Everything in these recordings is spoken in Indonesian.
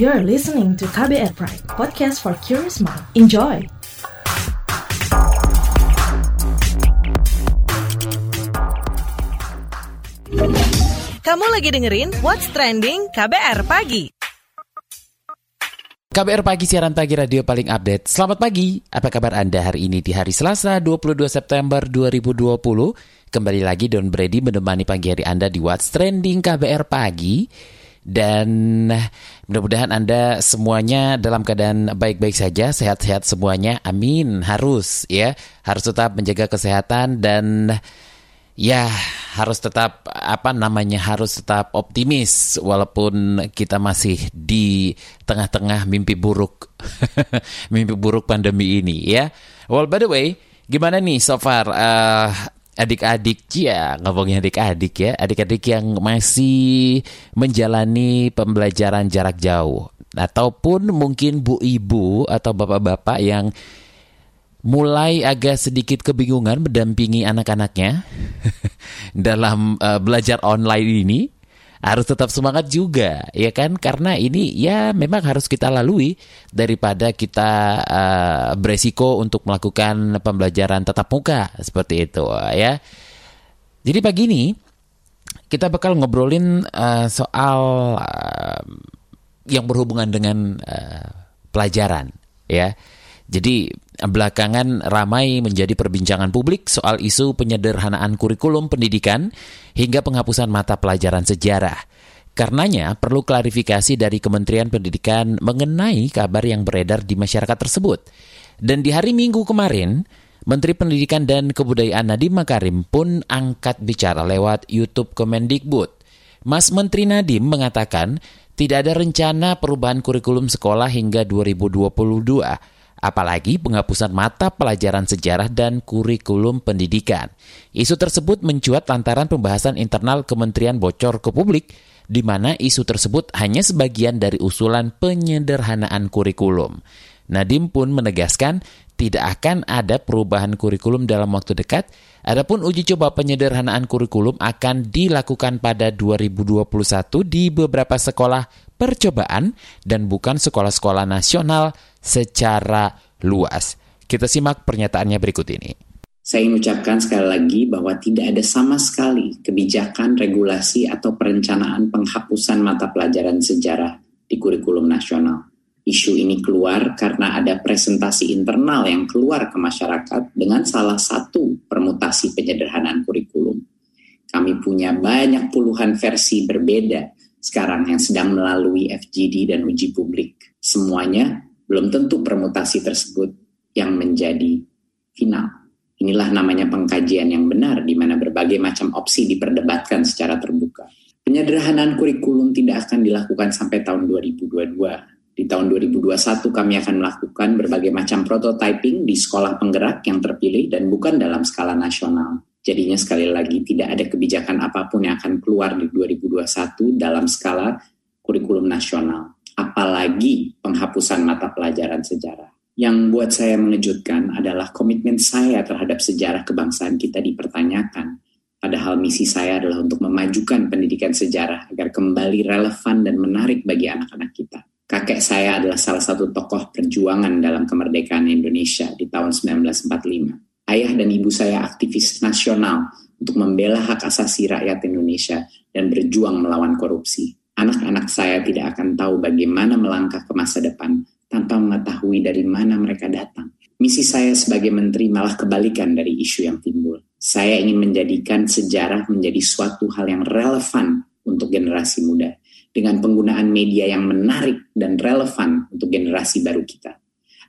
You're listening to KBR Pride, podcast for curious mind. Enjoy! Kamu lagi dengerin What's Trending KBR Pagi. KBR Pagi siaran pagi radio paling update. Selamat pagi. Apa kabar Anda hari ini di hari Selasa 22 September 2020? Kembali lagi Don Brady menemani pagi hari Anda di What's Trending KBR Pagi. Dan mudah-mudahan Anda semuanya dalam keadaan baik-baik saja, sehat-sehat semuanya. Amin. Harus ya, harus tetap menjaga kesehatan dan ya harus tetap apa namanya harus tetap optimis walaupun kita masih di tengah-tengah mimpi buruk mimpi buruk pandemi ini ya. Well by the way, gimana nih so far uh, adik-adik ya ngomongin adik-adik ya. Adik-adik yang masih menjalani pembelajaran jarak jauh. Ataupun mungkin bu ibu atau bapak-bapak yang mulai agak sedikit kebingungan mendampingi anak-anaknya dalam uh, belajar online ini harus tetap semangat juga ya kan? Karena ini ya memang harus kita lalui daripada kita uh, beresiko untuk melakukan pembelajaran tatap muka seperti itu ya. Jadi pagi ini kita bakal ngobrolin uh, soal uh, yang berhubungan dengan uh, pelajaran ya. Jadi belakangan ramai menjadi perbincangan publik soal isu penyederhanaan kurikulum pendidikan hingga penghapusan mata pelajaran sejarah. Karenanya perlu klarifikasi dari Kementerian Pendidikan mengenai kabar yang beredar di masyarakat tersebut. Dan di hari Minggu kemarin, Menteri Pendidikan dan Kebudayaan Nadiem Makarim pun angkat bicara lewat YouTube Kemendikbud. Mas Menteri Nadiem mengatakan tidak ada rencana perubahan kurikulum sekolah hingga 2022 apalagi penghapusan mata pelajaran sejarah dan kurikulum pendidikan. Isu tersebut mencuat lantaran pembahasan internal kementerian bocor ke publik, di mana isu tersebut hanya sebagian dari usulan penyederhanaan kurikulum. Nadim pun menegaskan tidak akan ada perubahan kurikulum dalam waktu dekat. Adapun uji coba penyederhanaan kurikulum akan dilakukan pada 2021 di beberapa sekolah percobaan dan bukan sekolah-sekolah nasional secara luas. Kita simak pernyataannya berikut ini. Saya ingin ucapkan sekali lagi bahwa tidak ada sama sekali kebijakan, regulasi, atau perencanaan penghapusan mata pelajaran sejarah di kurikulum nasional. Isu ini keluar karena ada presentasi internal yang keluar ke masyarakat dengan salah satu permutasi penyederhanaan kurikulum. Kami punya banyak puluhan versi berbeda sekarang yang sedang melalui FGD dan uji publik. Semuanya belum tentu permutasi tersebut yang menjadi final. Inilah namanya pengkajian yang benar di mana berbagai macam opsi diperdebatkan secara terbuka. Penyederhanaan kurikulum tidak akan dilakukan sampai tahun 2022. Di tahun 2021 kami akan melakukan berbagai macam prototyping di sekolah penggerak yang terpilih dan bukan dalam skala nasional. Jadinya sekali lagi tidak ada kebijakan apa pun yang akan keluar di 2021 dalam skala kurikulum nasional. Apalagi penghapusan mata pelajaran sejarah. Yang buat saya mengejutkan adalah komitmen saya terhadap sejarah kebangsaan kita dipertanyakan. Padahal misi saya adalah untuk memajukan pendidikan sejarah agar kembali relevan dan menarik bagi anak-anak kita. Kakek saya adalah salah satu tokoh perjuangan dalam kemerdekaan Indonesia di tahun 1945 ayah dan ibu saya aktivis nasional untuk membela hak asasi rakyat Indonesia dan berjuang melawan korupsi. Anak-anak saya tidak akan tahu bagaimana melangkah ke masa depan tanpa mengetahui dari mana mereka datang. Misi saya sebagai menteri malah kebalikan dari isu yang timbul. Saya ingin menjadikan sejarah menjadi suatu hal yang relevan untuk generasi muda dengan penggunaan media yang menarik dan relevan untuk generasi baru kita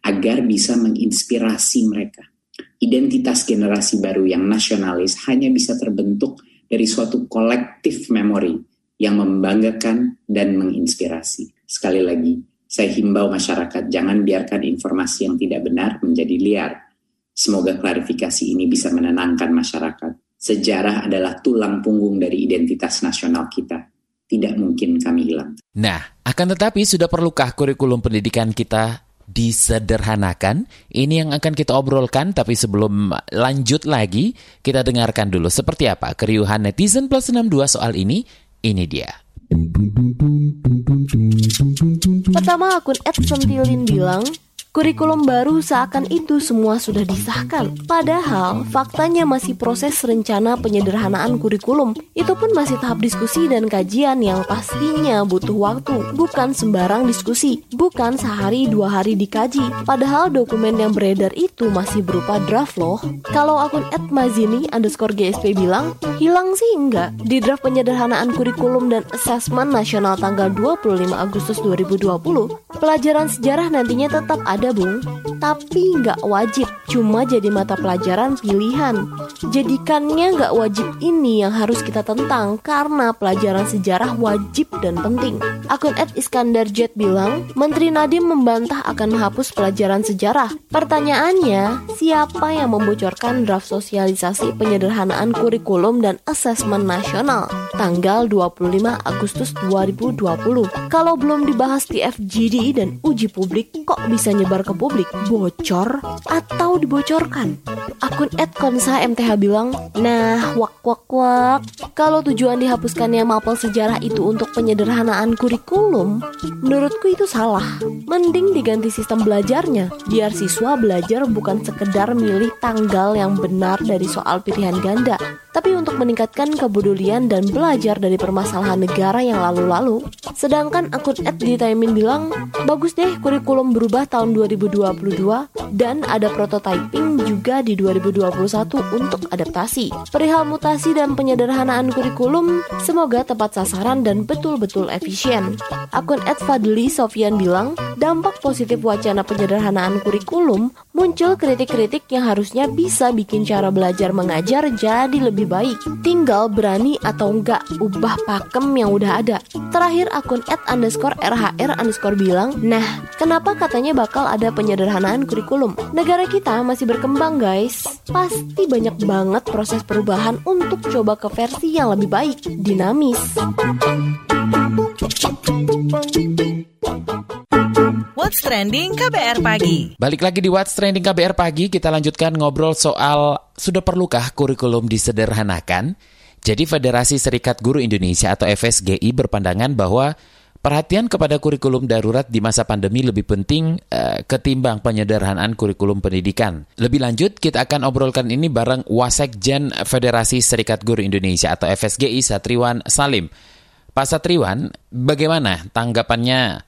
agar bisa menginspirasi mereka identitas generasi baru yang nasionalis hanya bisa terbentuk dari suatu kolektif memori yang membanggakan dan menginspirasi. Sekali lagi, saya himbau masyarakat jangan biarkan informasi yang tidak benar menjadi liar. Semoga klarifikasi ini bisa menenangkan masyarakat. Sejarah adalah tulang punggung dari identitas nasional kita. Tidak mungkin kami hilang. Nah, akan tetapi sudah perlukah kurikulum pendidikan kita disederhanakan. Ini yang akan kita obrolkan, tapi sebelum lanjut lagi, kita dengarkan dulu seperti apa keriuhan netizen plus 62 soal ini. Ini dia. Pertama akun @sentilin bilang, Kurikulum baru seakan itu semua sudah disahkan. Padahal faktanya masih proses rencana penyederhanaan kurikulum. Itu pun masih tahap diskusi dan kajian yang pastinya butuh waktu. Bukan sembarang diskusi, bukan sehari dua hari dikaji. Padahal dokumen yang beredar itu masih berupa draft loh. Kalau akun @mazini underscore GSP bilang, hilang sih enggak. Di draft penyederhanaan kurikulum dan asesmen nasional tanggal 25 Agustus 2020, pelajaran sejarah nantinya tetap ada ada bung, tapi nggak wajib, cuma jadi mata pelajaran pilihan. Jadikannya nggak wajib ini yang harus kita tentang karena pelajaran sejarah wajib dan penting. Akun Ed Iskandar Jet bilang, Menteri Nadiem membantah akan menghapus pelajaran sejarah. Pertanyaannya, siapa yang membocorkan draft sosialisasi penyederhanaan kurikulum dan asesmen nasional tanggal 25 Agustus 2020? Kalau belum dibahas di FGD dan uji publik, kok bisa nyebar disebar ke publik bocor atau dibocorkan. Akun @konsa MTH bilang, "Nah, wak wak wak. Kalau tujuan dihapuskannya mapel sejarah itu untuk penyederhanaan kurikulum, menurutku itu salah. Mending diganti sistem belajarnya, biar siswa belajar bukan sekedar milih tanggal yang benar dari soal pilihan ganda, tapi untuk meningkatkan kepedulian dan belajar dari permasalahan negara yang lalu-lalu." Sedangkan akun @ditaimin bilang, "Bagus deh kurikulum berubah tahun 2022 dan ada prototyping juga di 2021 untuk adaptasi. Perihal mutasi dan penyederhanaan kurikulum, semoga tepat sasaran dan betul-betul efisien. Akun @fadli Sofian bilang, dampak positif wacana penyederhanaan kurikulum muncul kritik-kritik yang harusnya bisa bikin cara belajar mengajar jadi lebih baik. Tinggal berani atau enggak ubah pakem yang udah ada. Terakhir akun underscore rhr underscore bilang, nah kenapa katanya bakal ada penyederhanaan kurikulum. Negara kita masih berkembang guys. Pasti banyak banget proses perubahan untuk coba ke versi yang lebih baik, dinamis. What's Trending KBR Pagi Balik lagi di What's Trending KBR Pagi, kita lanjutkan ngobrol soal sudah perlukah kurikulum disederhanakan? Jadi Federasi Serikat Guru Indonesia atau FSGI berpandangan bahwa Perhatian kepada kurikulum darurat di masa pandemi lebih penting uh, ketimbang penyederhanaan kurikulum pendidikan. Lebih lanjut, kita akan obrolkan ini bareng Wasekjen Federasi Serikat Guru Indonesia atau FSGI Satriwan Salim. Pak Satriwan, bagaimana tanggapannya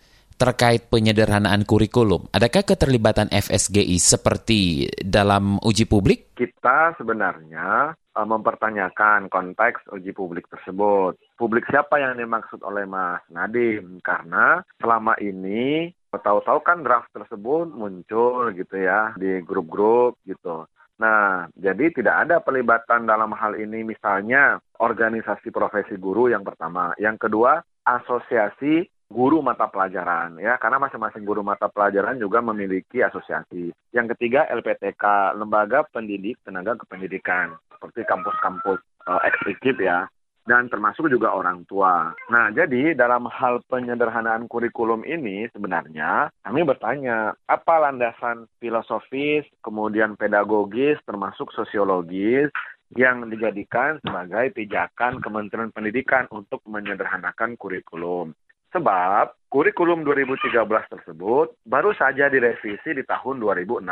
terkait penyederhanaan kurikulum? Adakah keterlibatan FSGI seperti dalam uji publik? Kita sebenarnya uh, mempertanyakan konteks uji publik tersebut. Publik siapa yang dimaksud oleh Mas Nadim? Karena selama ini tahu-tahu kan draft tersebut muncul gitu ya di grup-grup gitu. Nah, jadi tidak ada pelibatan dalam hal ini misalnya organisasi profesi guru yang pertama. Yang kedua, asosiasi guru mata pelajaran ya karena masing-masing guru mata pelajaran juga memiliki asosiasi. Yang ketiga LPTK Lembaga Pendidik Tenaga Kependidikan seperti kampus-kampus uh, eksklusif ya dan termasuk juga orang tua. Nah, jadi dalam hal penyederhanaan kurikulum ini sebenarnya kami bertanya, apa landasan filosofis, kemudian pedagogis, termasuk sosiologis yang dijadikan sebagai pijakan Kementerian Pendidikan untuk menyederhanakan kurikulum. Sebab kurikulum 2013 tersebut baru saja direvisi di tahun 2016.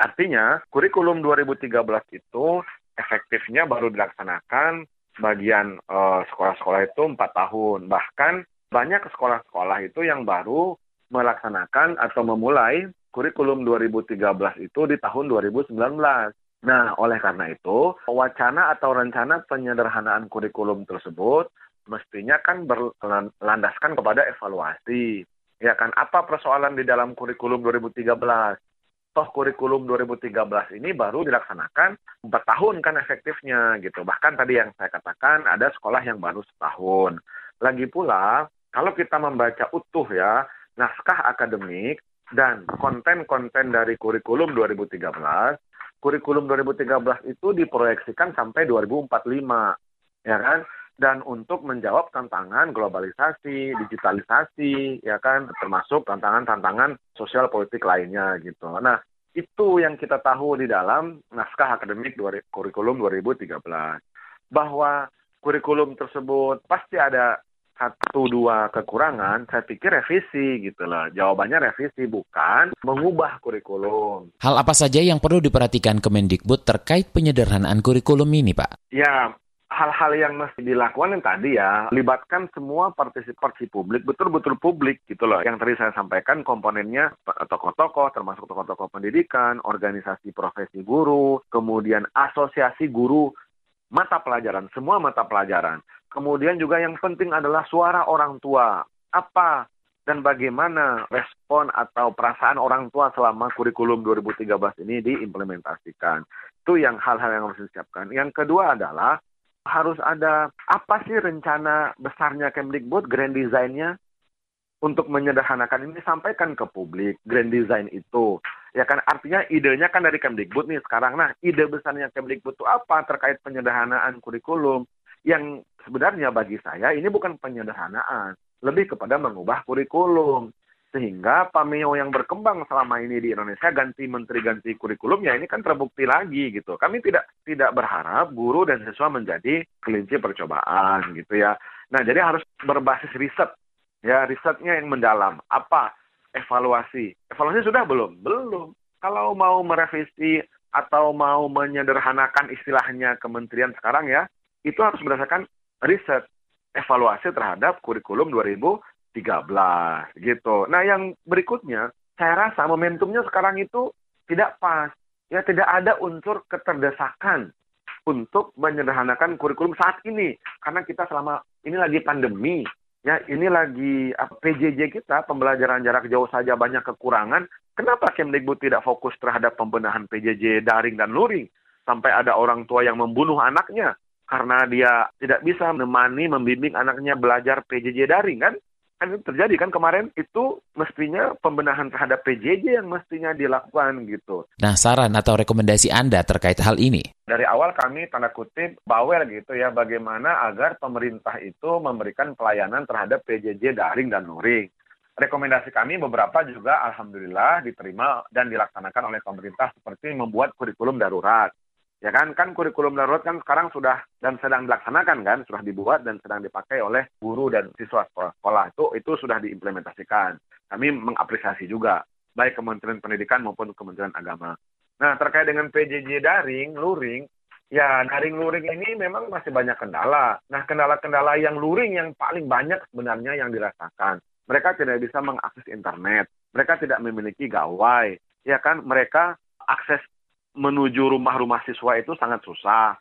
Artinya, kurikulum 2013 itu efektifnya baru dilaksanakan bagian sekolah sekolah-sekolah itu empat tahun. Bahkan banyak sekolah-sekolah itu yang baru melaksanakan atau memulai kurikulum 2013 itu di tahun 2019. Nah, oleh karena itu, wacana atau rencana penyederhanaan kurikulum tersebut mestinya kan berlandaskan kepada evaluasi. Ya kan, apa persoalan di dalam kurikulum 2013? Toh kurikulum 2013 ini baru dilaksanakan 4 tahun kan efektifnya gitu. Bahkan tadi yang saya katakan ada sekolah yang baru setahun. Lagi pula, kalau kita membaca utuh ya, naskah akademik dan konten-konten dari kurikulum 2013, kurikulum 2013 itu diproyeksikan sampai 2045. Ya kan? Dan untuk menjawab tantangan globalisasi, digitalisasi, ya kan, termasuk tantangan-tantangan sosial politik lainnya gitu. Nah, itu yang kita tahu di dalam naskah akademik kurikulum 2013 bahwa kurikulum tersebut pasti ada satu dua kekurangan, saya pikir revisi gitu loh. Jawabannya revisi bukan mengubah kurikulum. Hal apa saja yang perlu diperhatikan Kemendikbud terkait penyederhanaan kurikulum ini, Pak? Ya, hal-hal yang mesti dilakukan yang tadi ya, libatkan semua partisipasi publik, betul-betul publik gitu loh. Yang tadi saya sampaikan komponennya tokoh-tokoh, termasuk tokoh-tokoh pendidikan, organisasi profesi guru, kemudian asosiasi guru mata pelajaran, semua mata pelajaran. Kemudian juga yang penting adalah suara orang tua. Apa dan bagaimana respon atau perasaan orang tua selama kurikulum 2013 ini diimplementasikan. Itu yang hal-hal yang harus disiapkan. Yang kedua adalah harus ada apa sih rencana besarnya Kemdikbud, grand design-nya untuk menyederhanakan ini sampaikan ke publik grand design itu. Ya kan artinya idenya kan dari Kemdikbud nih sekarang. Nah, ide besarnya Kemdikbud itu apa terkait penyederhanaan kurikulum? yang sebenarnya bagi saya ini bukan penyederhanaan, lebih kepada mengubah kurikulum. Sehingga pameo yang berkembang selama ini di Indonesia ganti menteri ganti kurikulumnya ini kan terbukti lagi gitu. Kami tidak tidak berharap guru dan siswa menjadi kelinci percobaan gitu ya. Nah, jadi harus berbasis riset. Ya, risetnya yang mendalam. Apa evaluasi? Evaluasi sudah belum? Belum. Kalau mau merevisi atau mau menyederhanakan istilahnya kementerian sekarang ya, itu harus berdasarkan riset evaluasi terhadap kurikulum 2013 gitu. Nah, yang berikutnya saya rasa momentumnya sekarang itu tidak pas. Ya, tidak ada unsur keterdesakan untuk menyederhanakan kurikulum saat ini karena kita selama ini lagi pandemi ya ini lagi PJJ kita pembelajaran jarak jauh saja banyak kekurangan kenapa Kemdikbud tidak fokus terhadap pembenahan PJJ daring dan luring sampai ada orang tua yang membunuh anaknya karena dia tidak bisa menemani, membimbing anaknya belajar PJJ daring kan? Kan terjadi kan kemarin itu mestinya pembenahan terhadap PJJ yang mestinya dilakukan gitu. Nah, saran atau rekomendasi Anda terkait hal ini? Dari awal kami tanda kutip bawel gitu ya bagaimana agar pemerintah itu memberikan pelayanan terhadap PJJ daring dan luring. Rekomendasi kami beberapa juga alhamdulillah diterima dan dilaksanakan oleh pemerintah seperti membuat kurikulum darurat Ya kan, kan kurikulum darurat kan sekarang sudah dan sedang dilaksanakan kan, sudah dibuat dan sedang dipakai oleh guru dan siswa sekolah. Itu itu sudah diimplementasikan. Kami mengapresiasi juga baik Kementerian Pendidikan maupun Kementerian Agama. Nah, terkait dengan PJJ daring, luring, ya daring luring ini memang masih banyak kendala. Nah, kendala-kendala yang luring yang paling banyak sebenarnya yang dirasakan. Mereka tidak bisa mengakses internet, mereka tidak memiliki gawai, ya kan? Mereka akses menuju rumah-rumah siswa itu sangat susah.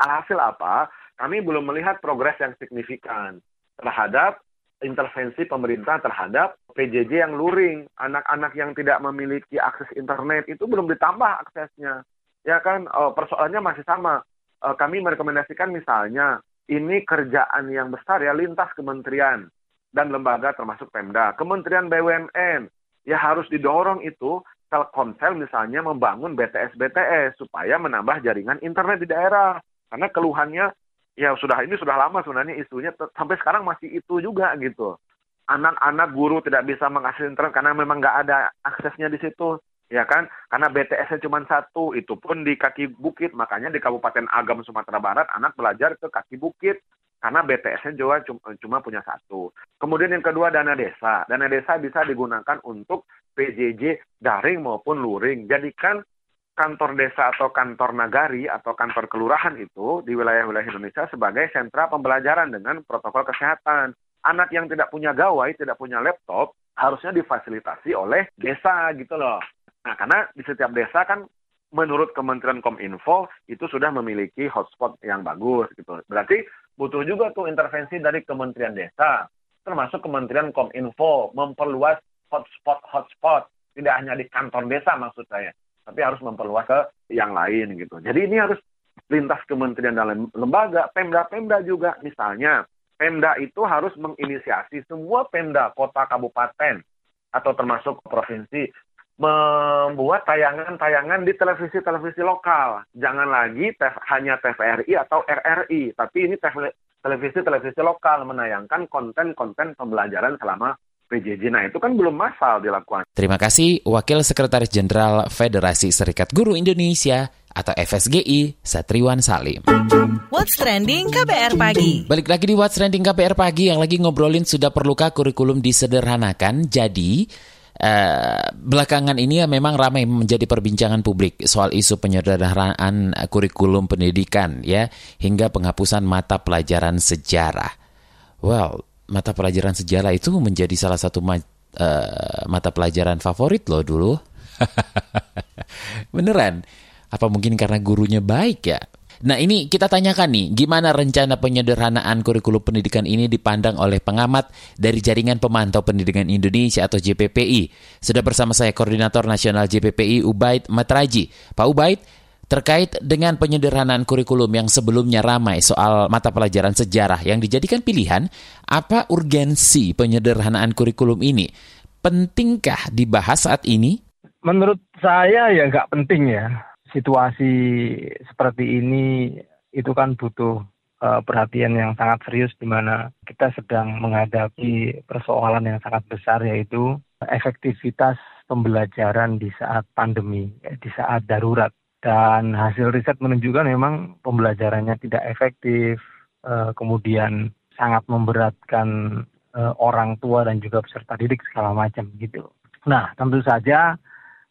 Alhasil apa? Kami belum melihat progres yang signifikan terhadap intervensi pemerintah terhadap PJJ yang luring. Anak-anak yang tidak memiliki akses internet itu belum ditambah aksesnya. Ya kan, oh, persoalannya masih sama. Eh, kami merekomendasikan misalnya, ini kerjaan yang besar ya lintas kementerian dan lembaga termasuk Pemda. Kementerian BUMN, ya harus didorong itu Telkomsel misalnya membangun BTS-BTS supaya menambah jaringan internet di daerah. Karena keluhannya ya sudah ini sudah lama sebenarnya isunya sampai sekarang masih itu juga gitu. Anak-anak guru tidak bisa mengakses internet karena memang nggak ada aksesnya di situ ya kan karena BTS-nya cuma satu itu pun di kaki bukit makanya di Kabupaten Agam Sumatera Barat anak belajar ke kaki bukit karena BTS-nya juga cuma, cuma punya satu. Kemudian yang kedua dana desa. Dana desa bisa digunakan untuk PJJ daring maupun luring. Jadikan kantor desa atau kantor nagari atau kantor kelurahan itu di wilayah-wilayah Indonesia sebagai sentra pembelajaran dengan protokol kesehatan. Anak yang tidak punya gawai, tidak punya laptop, harusnya difasilitasi oleh desa gitu loh. Nah, karena di setiap desa kan menurut Kementerian Kominfo itu sudah memiliki hotspot yang bagus gitu. Berarti butuh juga tuh intervensi dari Kementerian Desa, termasuk Kementerian Kominfo memperluas hotspot-hotspot, tidak hanya di kantor desa maksud saya, tapi harus memperluas ke yang lain gitu. Jadi ini harus lintas kementerian dan lembaga, Pemda-Pemda juga misalnya. Pemda itu harus menginisiasi semua Pemda, kota, kabupaten, atau termasuk provinsi membuat tayangan-tayangan di televisi-televisi lokal. Jangan lagi tef, hanya TVRI atau RRI, tapi ini televisi-televisi lokal menayangkan konten-konten pembelajaran selama PJJ. Nah, itu kan belum masal dilakukan. Terima kasih Wakil Sekretaris Jenderal Federasi Serikat Guru Indonesia, atau FSGI Satriwan Salim. What's Trending KBR Pagi. Balik lagi di What's Trending KBR Pagi yang lagi ngobrolin sudah perlukah kurikulum disederhanakan. Jadi uh, belakangan ini ya memang ramai menjadi perbincangan publik soal isu penyederhanaan kurikulum pendidikan ya hingga penghapusan mata pelajaran sejarah. Well, mata pelajaran sejarah itu menjadi salah satu ma uh, mata pelajaran favorit loh dulu. Beneran? Apa mungkin karena gurunya baik ya? Nah ini kita tanyakan nih, gimana rencana penyederhanaan kurikulum pendidikan ini dipandang oleh pengamat dari Jaringan Pemantau Pendidikan Indonesia atau JPPI. Sudah bersama saya Koordinator Nasional JPPI Ubaid Matraji. Pak Ubaid, terkait dengan penyederhanaan kurikulum yang sebelumnya ramai soal mata pelajaran sejarah yang dijadikan pilihan, apa urgensi penyederhanaan kurikulum ini? Pentingkah dibahas saat ini? Menurut saya ya nggak penting ya. Situasi seperti ini itu kan butuh uh, perhatian yang sangat serius di mana kita sedang menghadapi persoalan yang sangat besar yaitu efektivitas pembelajaran di saat pandemi, di saat darurat. Dan hasil riset menunjukkan memang pembelajarannya tidak efektif, uh, kemudian sangat memberatkan uh, orang tua dan juga peserta didik segala macam gitu. Nah, tentu saja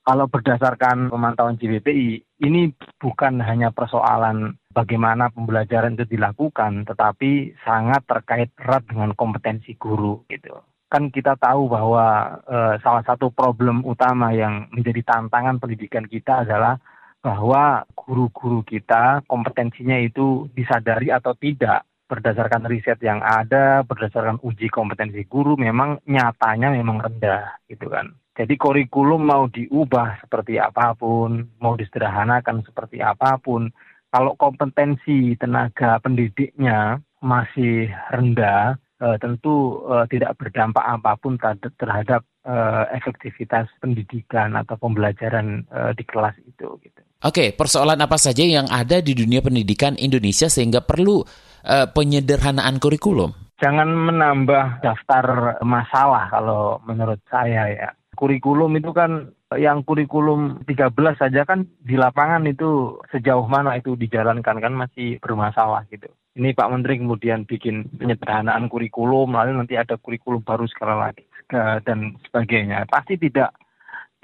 kalau berdasarkan pemantauan JBPI, ini bukan hanya persoalan bagaimana pembelajaran itu dilakukan, tetapi sangat terkait erat dengan kompetensi guru gitu. Kan kita tahu bahwa e, salah satu problem utama yang menjadi tantangan pendidikan kita adalah bahwa guru-guru kita kompetensinya itu disadari atau tidak berdasarkan riset yang ada, berdasarkan uji kompetensi guru memang nyatanya memang rendah gitu kan. Jadi kurikulum mau diubah seperti apa pun, mau disederhanakan seperti apa pun, kalau kompetensi tenaga pendidiknya masih rendah, eh, tentu eh, tidak berdampak apa pun terhadap eh, efektivitas pendidikan atau pembelajaran eh, di kelas itu. Gitu. Oke, persoalan apa saja yang ada di dunia pendidikan Indonesia sehingga perlu eh, penyederhanaan kurikulum? Jangan menambah daftar masalah kalau menurut saya ya kurikulum itu kan yang kurikulum 13 saja kan di lapangan itu sejauh mana itu dijalankan kan masih bermasalah gitu. Ini Pak Menteri kemudian bikin penyederhanaan kurikulum, lalu nanti ada kurikulum baru sekali lagi dan sebagainya. Pasti tidak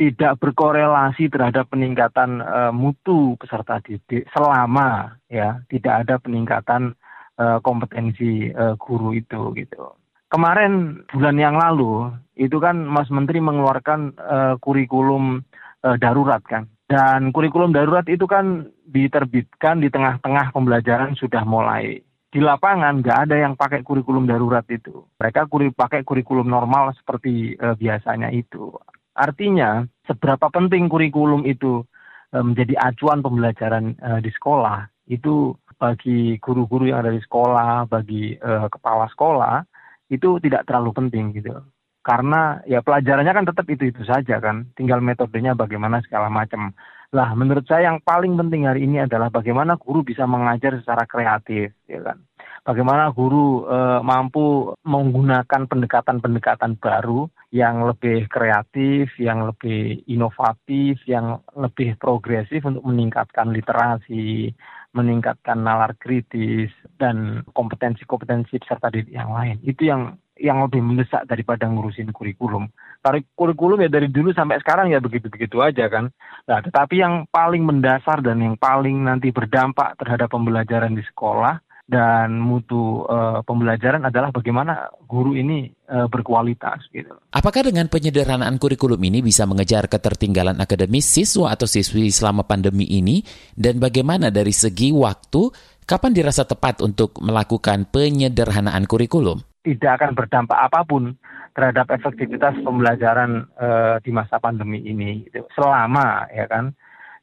tidak berkorelasi terhadap peningkatan uh, mutu peserta didik selama ya tidak ada peningkatan uh, kompetensi uh, guru itu gitu kemarin bulan yang lalu itu kan Mas Menteri mengeluarkan uh, kurikulum uh, darurat kan. Dan kurikulum darurat itu kan diterbitkan di tengah-tengah pembelajaran sudah mulai. Di lapangan nggak ada yang pakai kurikulum darurat itu. Mereka kuri, pakai kurikulum normal seperti uh, biasanya itu. Artinya seberapa penting kurikulum itu uh, menjadi acuan pembelajaran uh, di sekolah itu bagi guru-guru yang ada di sekolah, bagi uh, kepala sekolah itu tidak terlalu penting gitu. Karena ya pelajarannya kan tetap itu-itu saja kan, tinggal metodenya bagaimana segala macam. Lah menurut saya yang paling penting hari ini adalah bagaimana guru bisa mengajar secara kreatif, ya kan. Bagaimana guru e, mampu menggunakan pendekatan-pendekatan baru yang lebih kreatif, yang lebih inovatif, yang lebih progresif untuk meningkatkan literasi, meningkatkan nalar kritis dan kompetensi-kompetensi peserta didik yang lain. Itu yang yang lebih mendesak daripada ngurusin kurikulum. Tarik kurikulum ya dari dulu sampai sekarang ya begitu-begitu aja kan. Nah, tetapi yang paling mendasar dan yang paling nanti berdampak terhadap pembelajaran di sekolah dan mutu uh, pembelajaran adalah bagaimana guru ini uh, berkualitas gitu. Apakah dengan penyederhanaan kurikulum ini bisa mengejar ketertinggalan akademis siswa atau siswi selama pandemi ini dan bagaimana dari segi waktu kapan dirasa tepat untuk melakukan penyederhanaan kurikulum? Tidak akan berdampak apa pun terhadap efektivitas pembelajaran uh, di masa pandemi ini gitu. selama ya kan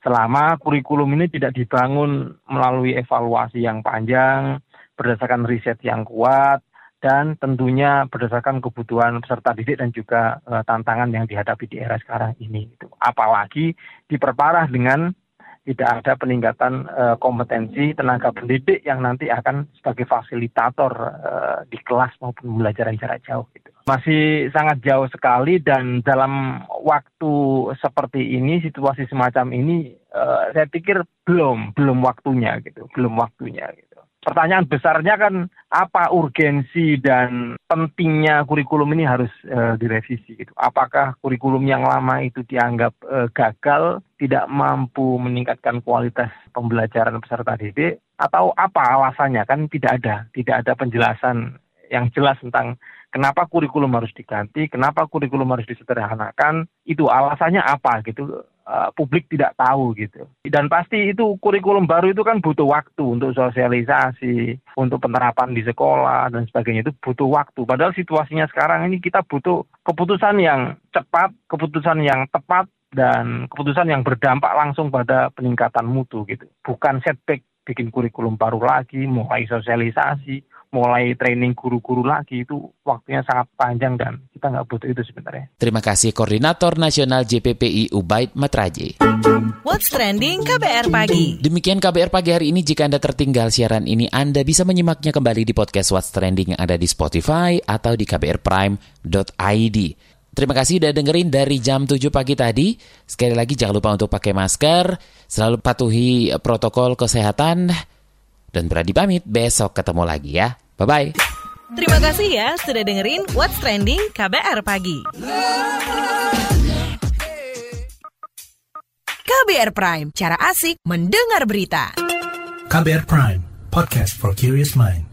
selama kurikulum ini tidak dibangun melalui evaluasi yang panjang, berdasarkan riset yang kuat, dan tentunya berdasarkan kebutuhan peserta didik dan juga uh, tantangan yang dihadapi di era sekarang ini. Itu. Apalagi diperparah dengan tidak ada peningkatan uh, kompetensi tenaga pendidik yang nanti akan sebagai fasilitator uh, di kelas maupun pembelajaran jarak jauh. Gitu. Masih sangat jauh sekali dan dalam waktu seperti ini situasi semacam ini uh, saya pikir belum belum waktunya gitu belum waktunya gitu. Pertanyaan besarnya kan apa urgensi dan pentingnya kurikulum ini harus uh, direvisi gitu? Apakah kurikulum yang lama itu dianggap uh, gagal tidak mampu meningkatkan kualitas pembelajaran peserta didik atau apa alasannya? Kan tidak ada tidak ada penjelasan yang jelas tentang kenapa kurikulum harus diganti, kenapa kurikulum harus disederhanakan, itu alasannya apa gitu. Uh, publik tidak tahu gitu. Dan pasti itu kurikulum baru itu kan butuh waktu untuk sosialisasi, untuk penerapan di sekolah dan sebagainya itu butuh waktu. Padahal situasinya sekarang ini kita butuh keputusan yang cepat, keputusan yang tepat dan keputusan yang berdampak langsung pada peningkatan mutu gitu. Bukan setback bikin kurikulum baru lagi, mulai sosialisasi, mulai training guru-guru lagi itu waktunya sangat panjang dan kita nggak butuh itu sebenarnya. Terima kasih Koordinator Nasional JPPI Ubaid Matraje. What's Trending KBR Pagi. Demikian KBR Pagi hari ini. Jika Anda tertinggal siaran ini, Anda bisa menyimaknya kembali di podcast What's Trending yang ada di Spotify atau di kbrprime.id. Terima kasih udah dengerin dari jam 7 pagi tadi. Sekali lagi jangan lupa untuk pakai masker, selalu patuhi protokol kesehatan, dan berani pamit, besok ketemu lagi ya. Bye-bye. Terima kasih ya sudah dengerin What's Trending KBR Pagi. KBR Prime, cara asik mendengar berita. KBR Prime, podcast for curious mind.